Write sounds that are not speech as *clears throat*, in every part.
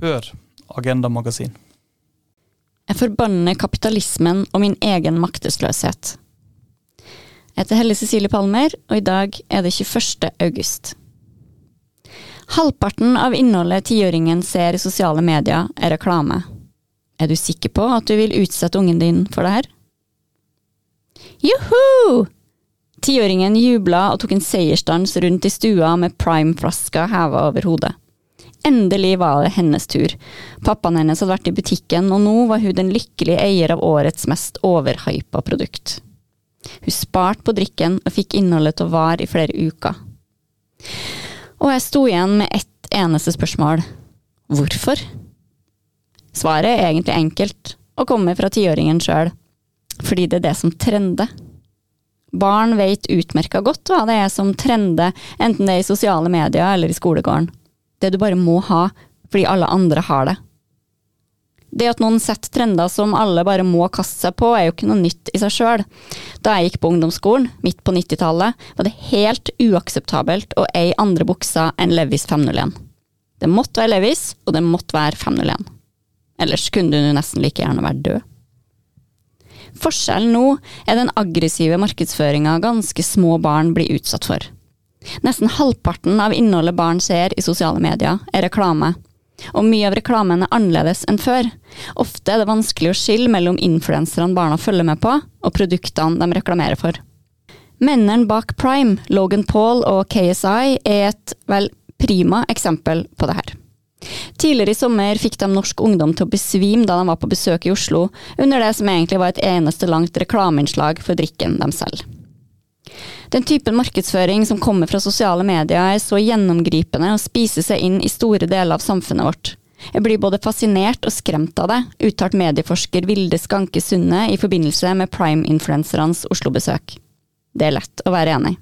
Hør Agenda Magasin. Jeg forbanner kapitalismen og min egen maktesløshet. Jeg heter Helle Cecilie Palmer, og i dag er det 21. august. Halvparten av innholdet tiåringen ser i sosiale medier, er reklame. Er du sikker på at du vil utsette ungen din for det her? Juhu! Tiåringen jubla og tok en seiersdans rundt i stua med primeflaska heva over hodet. Endelig var det hennes tur. Pappaen hennes hadde vært i butikken, og nå var hun den lykkelige eier av årets mest overhypa produkt. Hun sparte på drikken og fikk innholdet til å vare i flere uker. Og jeg sto igjen med ett eneste spørsmål. Hvorfor? Svaret er egentlig enkelt, og kommer fra tiåringen sjøl. Fordi det er det som trender. Barn vet utmerka godt hva det er som trender, enten det er i sosiale medier eller i skolegården. Det du bare må ha fordi alle andre har det. Det at noen setter trender som alle bare må kaste seg på, er jo ikke noe nytt i seg sjøl. Da jeg gikk på ungdomsskolen, midt på 90-tallet, var det helt uakseptabelt å eie andre bukser enn Levis 501. Det måtte være Levis, og det måtte være 501. Ellers kunne du nesten like gjerne vært død. Forskjellen nå er den aggressive markedsføringa ganske små barn blir utsatt for. Nesten halvparten av innholdet barn ser i sosiale medier, er reklame. Og mye av reklamen er annerledes enn før. Ofte er det vanskelig å skille mellom influenserne barna følger med på, og produktene de reklamerer for. Mennene bak Prime, Logan Paul og KSI, er et vel prima eksempel på det her. Tidligere i sommer fikk de norsk ungdom til å besvime da de var på besøk i Oslo, under det som egentlig var et eneste langt reklameinnslag for drikken de selger. Den typen markedsføring som kommer fra sosiale medier er så gjennomgripende og spiser seg inn i store deler av samfunnet vårt. Jeg blir både fascinert og skremt av det, uttalt medieforsker Vilde Skanke Sunde i forbindelse med prime-influensernes Oslo-besøk. Det er lett å være enig.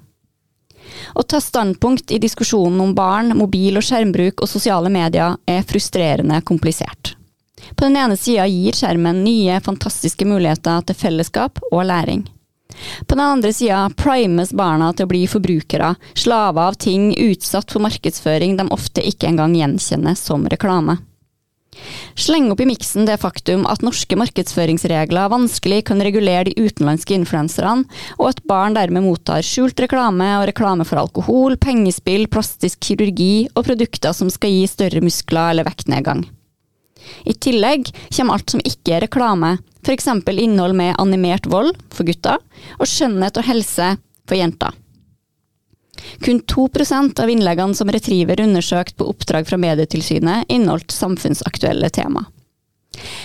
Å ta standpunkt i diskusjonen om barn, mobil- og skjermbruk og sosiale medier er frustrerende komplisert. På den ene sida gir skjermen nye, fantastiske muligheter til fellesskap og læring. På den andre sida primes barna til å bli forbrukere, slaver av ting utsatt for markedsføring de ofte ikke engang gjenkjenner som reklame. Sleng opp i miksen det faktum at norske markedsføringsregler vanskelig kan regulere de utenlandske influenserne, og at barn dermed mottar skjult reklame og reklame for alkohol, pengespill, plastisk kirurgi og produkter som skal gi større muskler eller vektnedgang. I tillegg kommer alt som ikke er reklame, f.eks. innhold med animert vold for gutter, og skjønnhet og helse for jenter. Kun 2% av innleggene som Retriever undersøkte på oppdrag fra Medietilsynet, inneholdt samfunnsaktuelle tema.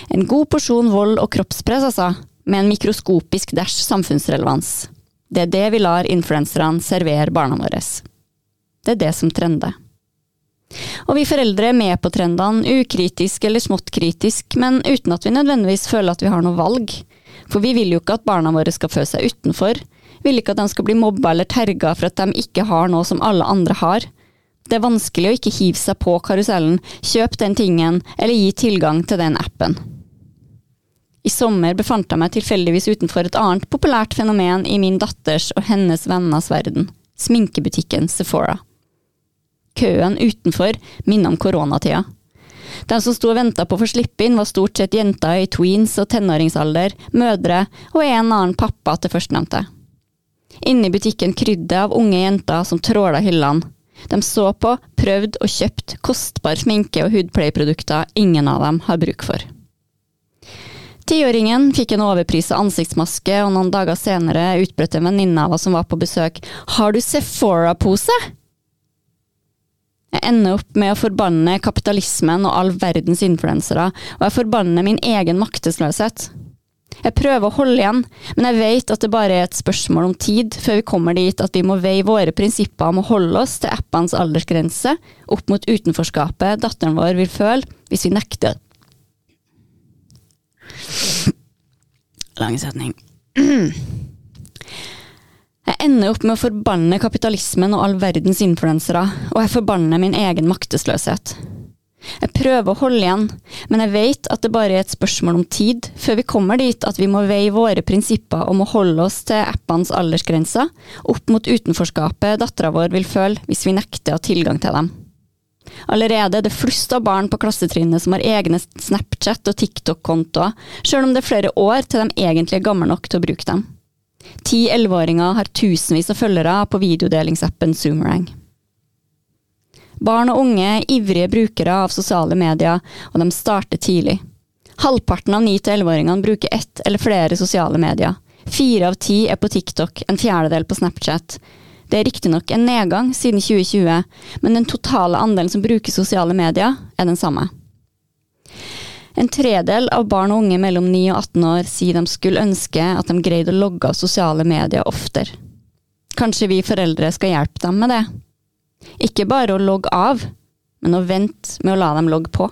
En god porsjon vold og kroppspress, altså, med en mikroskopisk dæsj samfunnsrelevans. Det er det vi lar influenserne servere barna våre. Det er det som trender. Og vi foreldre er med på trendene, ukritisk eller smått kritisk, men uten at vi nødvendigvis føler at vi har noe valg. For vi vil jo ikke at barna våre skal føle seg utenfor, vil ikke at de skal bli mobba eller terga for at de ikke har noe som alle andre har. Det er vanskelig å ikke hive seg på karusellen, kjøpe den tingen eller gi tilgang til den appen. I sommer befant jeg meg tilfeldigvis utenfor et annet populært fenomen i min datters og hennes venners verden, sminkebutikken Sephora. Køen utenfor minner om koronatida. De som sto og venta på å få slippe inn, var stort sett jenter i tweens og tenåringsalder, mødre og en annen pappa til førstnevnte. Inne i butikken krydde av unge jenter som tråla hyllene. De så på, prøvde og kjøpt kostbar sminke og hudpleieprodukter ingen av dem har bruk for. Tiåringen fikk en overprisa ansiktsmaske, og noen dager senere utbrøt en venninne av oss som var på besøk, har du Sephora-pose? Jeg ender opp med å forbanne kapitalismen og all verdens influensere, og jeg forbanner min egen maktesløshet. Jeg prøver å holde igjen, men jeg vet at det bare er et spørsmål om tid før vi kommer dit at vi må veie våre prinsipper om å holde oss til appenes aldersgrense opp mot utenforskapet datteren vår vil føle hvis vi nekter. Lang setning. *clears throat* Ender opp med å forbanne kapitalismen og all verdens influensere, og jeg forbanner min egen maktesløshet. Jeg prøver å holde igjen, men jeg vet at det bare er et spørsmål om tid før vi kommer dit at vi må veie våre prinsipper om å holde oss til appenes aldersgrenser opp mot utenforskapet dattera vår vil føle hvis vi nekter å ha tilgang til dem. Allerede er det flust av barn på klassetrinnet som har egne Snapchat- og TikTok-kontoer, sjøl om det er flere år til de egentlig er gamle nok til å bruke dem. Ti-elleveåringer har tusenvis av følgere på videodelingsappen Zoomerang. Barn og unge er ivrige brukere av sosiale medier, og de starter tidlig. Halvparten av 9-11-åringene bruker ett eller flere sosiale medier. Fire av ti er på TikTok, en fjerdedel på Snapchat. Det er riktignok en nedgang siden 2020, men den totale andelen som bruker sosiale medier, er den samme. En tredel av barn og unge mellom 9 og 18 år sier de skulle ønske at de greide å logge av sosiale medier oftere. Kanskje vi foreldre skal hjelpe dem med det? Ikke bare å logge av, men å vente med å la dem logge på.